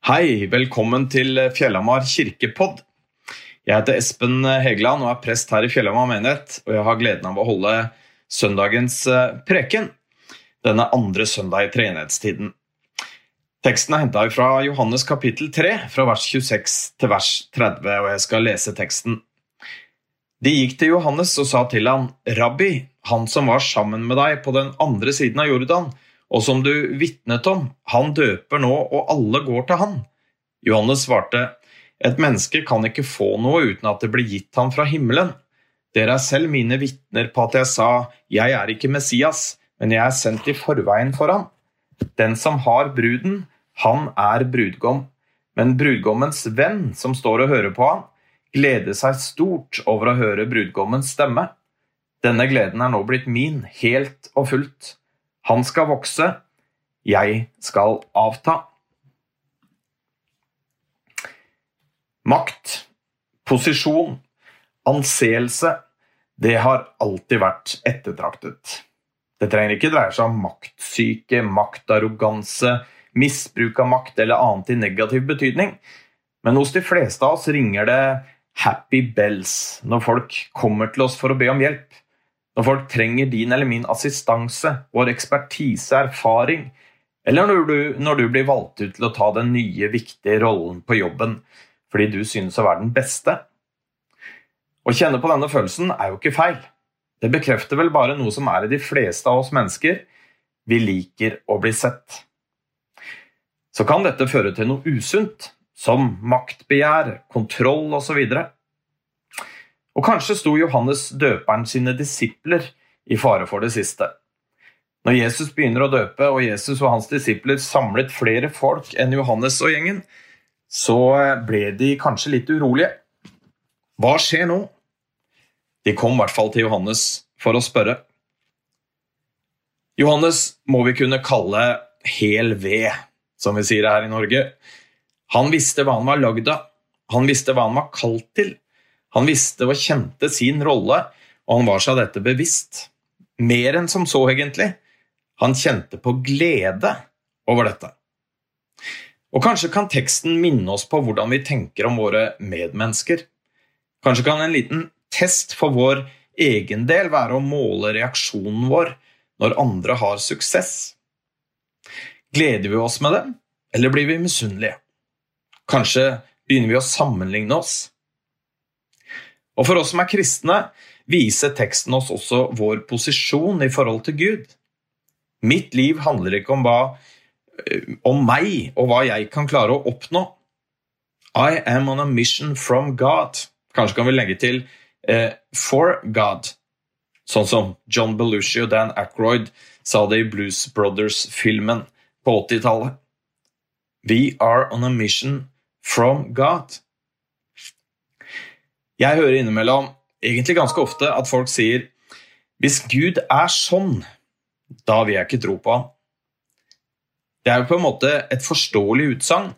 Hei, velkommen til Fjellhamar kirkepodd. Jeg heter Espen Hegeland og er prest her i Fjellhamar menighet. Og jeg har gleden av å holde søndagens eh, preken denne andre søndag i treenighetstiden. Teksten er henta fra Johannes kapittel 3, fra vers 26 til vers 30, og jeg skal lese teksten. De gikk til Johannes og sa til han, Rabbi, han som var sammen med deg på den andre siden av Jordan, og som du vitnet om, han døper nå, og alle går til han. Johannes svarte, et menneske kan ikke få noe uten at det blir gitt ham fra himmelen. Dere er selv mine vitner på at jeg sa, jeg er ikke Messias, men jeg er sendt i forveien for ham. Den som har bruden, han er brudgom. Men brudgommens venn, som står og hører på ham, gleder seg stort over å høre brudgommens stemme. Denne gleden er nå blitt min, helt og fullt. Han skal vokse, jeg skal avta. Makt, posisjon, anseelse, det har alltid vært ettertraktet. Det trenger ikke dreie seg om maktsyke, maktarroganse, misbruk av makt eller annet i negativ betydning, men hos de fleste av oss ringer det happy bells når folk kommer til oss for å be om hjelp. Når folk trenger din eller min assistanse, vår ekspertise, erfaring, eller når du, når du blir valgt ut til å ta den nye, viktige rollen på jobben fordi du synes å være den beste. Å kjenne på denne følelsen er jo ikke feil. Det bekrefter vel bare noe som er i de fleste av oss mennesker. Vi liker å bli sett. Så kan dette føre til noe usunt, som maktbegjær, kontroll osv. Og kanskje sto Johannes døperen sine disipler i fare for det siste. Når Jesus begynner å døpe, og Jesus og hans disipler samlet flere folk enn Johannes og gjengen, så ble de kanskje litt urolige. Hva skjer nå? De kom i hvert fall til Johannes for å spørre. Johannes må vi kunne kalle hel ved, som vi sier her i Norge. Han visste hva han var lagd av, han visste hva han var kalt til. Han visste og kjente sin rolle, og han var seg dette bevisst. Mer enn som så, egentlig. Han kjente på glede over dette. Og kanskje kan teksten minne oss på hvordan vi tenker om våre medmennesker. Kanskje kan en liten test for vår egen del være å måle reaksjonen vår når andre har suksess. Gleder vi oss med dem, eller blir vi misunnelige? Kanskje begynner vi å sammenligne oss? Og For oss som er kristne, viser teksten oss også vår posisjon i forhold til Gud. Mitt liv handler ikke om, hva, eh, om meg og hva jeg kan klare å oppnå. I am on a mission from God. Kanskje kan vi legge til eh, for God, sånn som John Belushi og Dan Ackroyd sa det i Blues Brothers-filmen på 80-tallet. We are on a mission from God. Jeg hører innimellom, egentlig ganske ofte, at folk sier hvis Gud er sånn, da vil jeg ikke tro på ham. Det er jo på en måte et forståelig utsagn,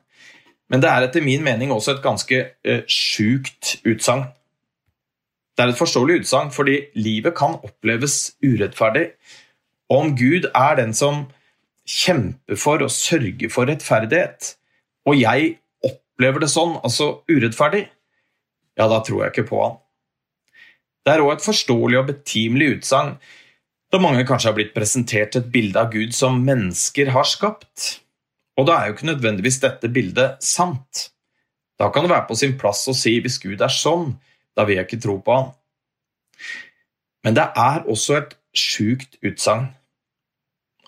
men det er etter min mening også et ganske eh, sjukt utsagn. Det er et forståelig utsagn fordi livet kan oppleves urettferdig. Og om Gud er den som kjemper for og sørger for rettferdighet, og jeg opplever det sånn, altså urettferdig, ja, da tror jeg ikke på han. Det er òg et forståelig og betimelig utsagn, da mange kanskje har blitt presentert et bilde av Gud som mennesker har skapt. Og da er jo ikke nødvendigvis dette bildet sant. Da kan det være på sin plass å si hvis Gud er sånn, da vil jeg ikke tro på han. Men det er også et sjukt utsagn.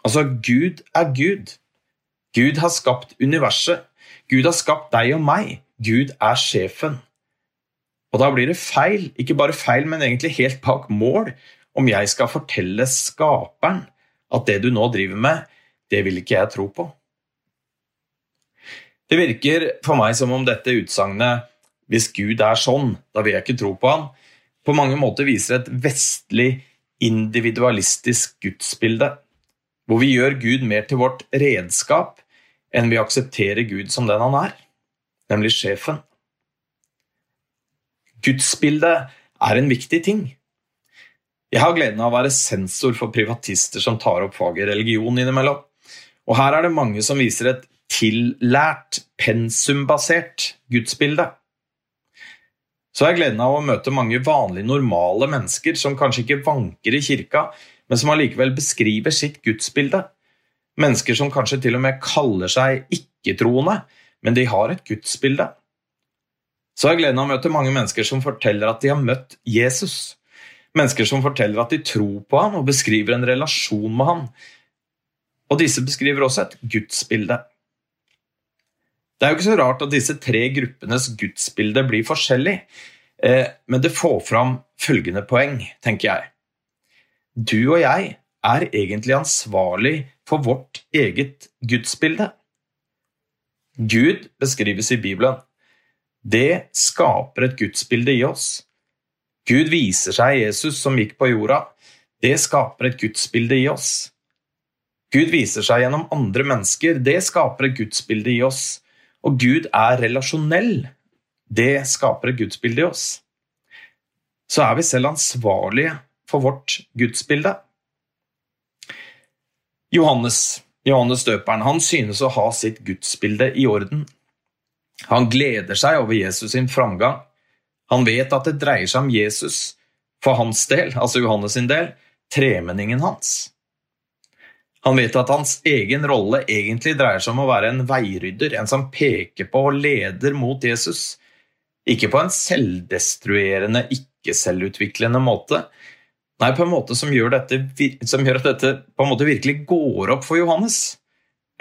Altså, Gud er Gud. Gud har skapt universet. Gud har skapt deg og meg. Gud er sjefen. Og da blir det feil, ikke bare feil, men egentlig helt bak mål, om jeg skal fortelle skaperen at det du nå driver med, det vil ikke jeg tro på. Det virker for meg som om dette utsagnet 'hvis Gud er sånn, da vil jeg ikke tro på han', på mange måter viser et vestlig, individualistisk gudsbilde, hvor vi gjør Gud mer til vårt redskap enn vi aksepterer Gud som den han er, nemlig sjefen. Gudsbildet er en viktig ting. Jeg har gleden av å være sensor for privatister som tar opp faget religion innimellom. Og her er det mange som viser et tillært, pensumbasert gudsbilde. Så har jeg gleden av å møte mange vanlige, normale mennesker som kanskje ikke vanker i kirka, men som allikevel beskriver sitt gudsbilde. Mennesker som kanskje til og med kaller seg ikke-troende, men de har et gudsbilde. Så har jeg gleden av å møte mange mennesker som forteller at de har møtt Jesus. Mennesker som forteller at de tror på ham og beskriver en relasjon med ham. Og disse beskriver også et gudsbilde. Det er jo ikke så rart at disse tre gruppenes gudsbilde blir forskjellig, eh, men det får fram følgende poeng, tenker jeg. Du og jeg er egentlig ansvarlig for vårt eget gudsbilde. Gud beskrives i Bibelen. Det skaper et gudsbilde i oss. Gud viser seg Jesus som gikk på jorda. Det skaper et gudsbilde i oss. Gud viser seg gjennom andre mennesker. Det skaper et gudsbilde i oss. Og Gud er relasjonell. Det skaper et gudsbilde i oss. Så er vi selv ansvarlige for vårt gudsbilde. Johannes, Johannes døperen, han synes å ha sitt gudsbilde i orden. Han gleder seg over Jesus sin framgang. Han vet at det dreier seg om Jesus for hans del, altså Johannes sin del, tremenningen hans. Han vet at hans egen rolle egentlig dreier seg om å være en veirydder, en som peker på og leder mot Jesus. Ikke på en selvdestruerende, ikke-selvutviklende måte. Nei, på en måte som gjør, dette, som gjør at dette på en måte virkelig går opp for Johannes.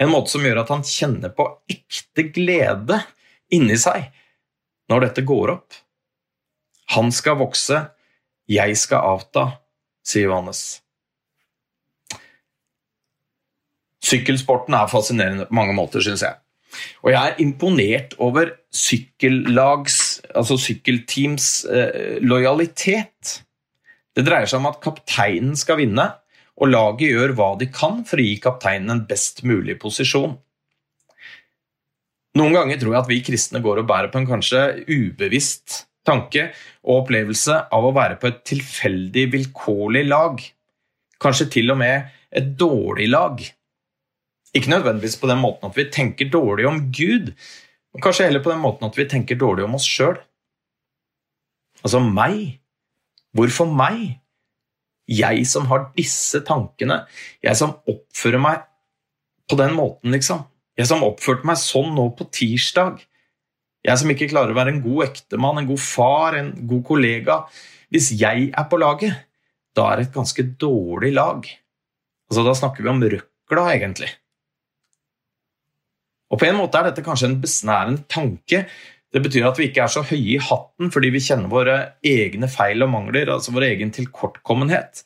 En måte som gjør at han kjenner på ekte glede inni seg når dette går opp. Han skal vokse, jeg skal avta, sier Johannes. Sykkelsporten er fascinerende på mange måter, syns jeg. Og jeg er imponert over sykkellags, altså sykkelteams eh, lojalitet. Det dreier seg om at kapteinen skal vinne, og laget gjør hva de kan for å gi kapteinen en best mulig posisjon. Noen ganger tror jeg at vi kristne går og bærer på en kanskje ubevisst tanke og opplevelse av å være på et tilfeldig, vilkårlig lag. Kanskje til og med et dårlig lag. Ikke nødvendigvis på den måten at vi tenker dårlig om Gud, men kanskje heller på den måten at vi tenker dårlig om oss sjøl. Altså meg. Hvorfor meg? Jeg som har disse tankene. Jeg som oppfører meg på den måten, liksom. Jeg som oppførte meg sånn nå på tirsdag. Jeg som ikke klarer å være en god ektemann, en god far, en god kollega. Hvis jeg er på laget, da er det et ganske dårlig lag. Altså, Da snakker vi om røkla, egentlig. Og På en måte er dette kanskje en besnærende tanke. Det betyr at vi ikke er så høye i hatten fordi vi kjenner våre egne feil og mangler, altså vår egen tilkortkommenhet.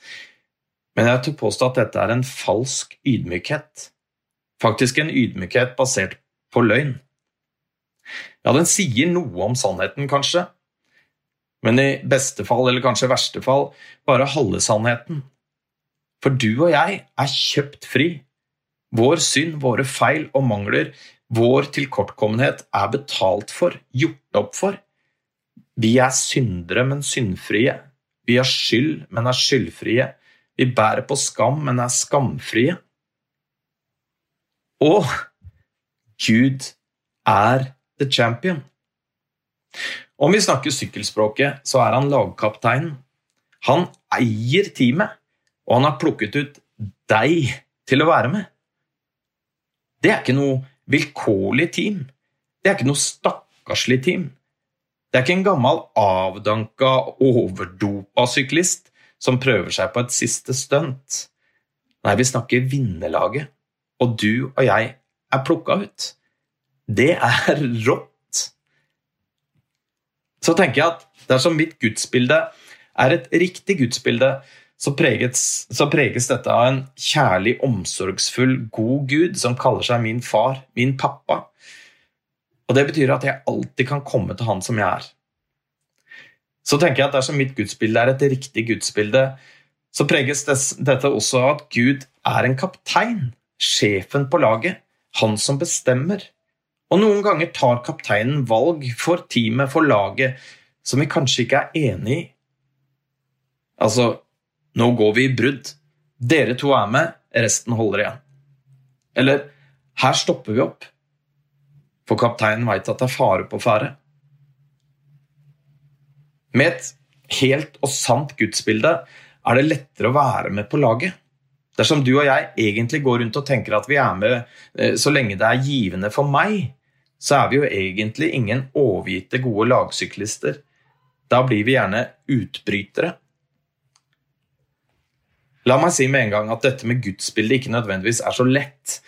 Men jeg tør påstå at dette er en falsk ydmykhet. Faktisk en ydmykhet basert på løgn. Ja, den sier noe om sannheten, kanskje, men i beste fall, eller kanskje verste fall, bare halve sannheten. For du og jeg er kjøpt fri. Vår synd, våre feil og mangler, vår tilkortkommenhet er betalt for, gjort opp for. Vi er syndere, men syndfrie. Vi har skyld, men er skyldfrie. Vi bærer på skam, men er skamfrie. Og Gud er the champion. Om vi snakker sykkelspråket, så er han lagkapteinen. Han eier teamet, og han har plukket ut deg til å være med. Det er ikke noe vilkårlig team. Det er ikke noe stakkarslig team. Det er ikke en gammel avdanka, overdopa syklist som prøver seg på et siste stunt. Nei, vi snakker vinnerlaget og du og jeg er plukka ut. Det er rått. Så tenker jeg at dersom mitt gudsbilde er et riktig gudsbilde, så preges, så preges, dette av en kjærlig, omsorgsfull, god Gud som kaller seg min far, min pappa. Og Det betyr at jeg alltid kan komme til Han som jeg er. Så tenker jeg at dersom mitt gudsbilde er et riktig gudsbilde, så preges dette også av at Gud er en kaptein sjefen på laget, han som bestemmer. Og noen ganger tar kapteinen valg for teamet, for laget, som vi kanskje ikke er enig i. Altså, nå går vi i brudd. Dere to er med, resten holder igjen. Eller her stopper vi opp. for kapteinen veit at det er fare på ferde. Med et helt og sant gudsbilde er det lettere å være med på laget. Dersom du og jeg egentlig går rundt og tenker at vi er med eh, så lenge det er givende for meg, så er vi jo egentlig ingen overgitte gode lagsyklister. Da blir vi gjerne utbrytere. La meg si med en gang at dette med gudsbildet ikke nødvendigvis er så lett.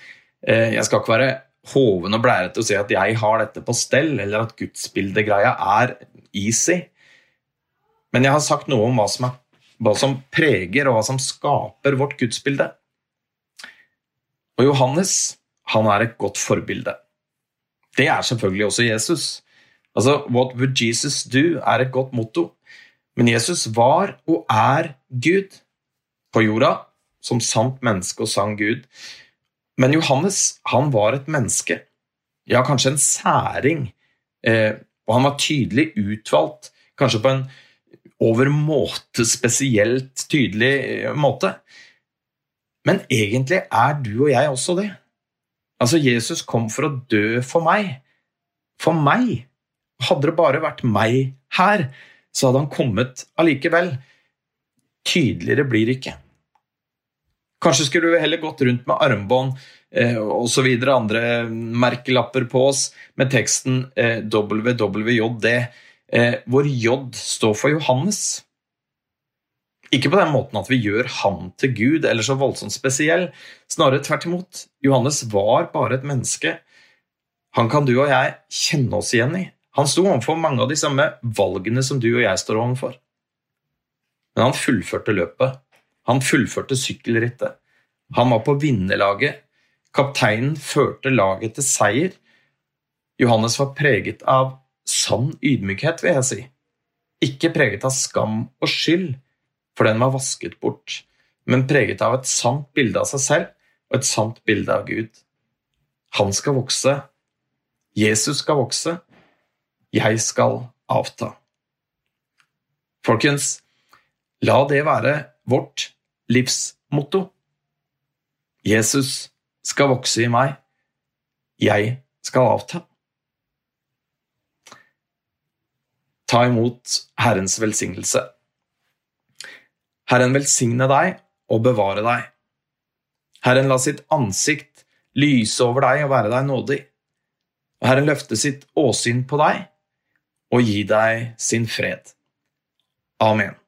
Eh, jeg skal ikke være hoven og blærete og si at jeg har dette på stell, eller at gudsbildegreia er easy. Men jeg har sagt noe om hva som, er, hva som preger og hva som skaper vårt gudsbilde. Og Johannes han er et godt forbilde. Det er selvfølgelig også Jesus. Altså, What would Jesus do? er et godt motto. Men Jesus var og er Gud på jorda, som sant menneske og sann Gud. Men Johannes han var et menneske, ja, kanskje en særing. Eh, og han var tydelig utvalgt, kanskje på en overmåte spesielt tydelig eh, måte. Men egentlig er du og jeg også det. Altså, Jesus kom for å dø for meg. For meg. Hadde det bare vært meg her, så hadde han kommet allikevel. Tydeligere blir det ikke. Kanskje skulle du heller gått rundt med armbånd eh, osv. andre merkelapper på oss med teksten eh, WWJD, eh, hvor J står for Johannes. Ikke på den måten at vi gjør han til Gud eller så voldsomt spesiell. Snarere tvert imot. Johannes var bare et menneske. Han kan du og jeg kjenne oss igjen i. Han sto overfor mange av de samme valgene som du og jeg står overfor. Men han fullførte løpet. Han fullførte sykkelrittet. Han var på vinnerlaget. Kapteinen førte laget til seier. Johannes var preget av sann ydmykhet, vil jeg si. Ikke preget av skam og skyld for den var vasket bort, men preget av et sant bilde av seg selv og et sant bilde av Gud. Han skal vokse, Jesus skal vokse, jeg skal avta. Folkens, la det være vårt livsmotto. Jesus skal vokse i meg, jeg skal avta. Ta imot Herrens velsignelse. Herren velsigne deg og bevare deg. Herren la sitt ansikt lyse over deg og være deg nådig. Og Herren løfte sitt åsyn på deg og gi deg sin fred. Amen.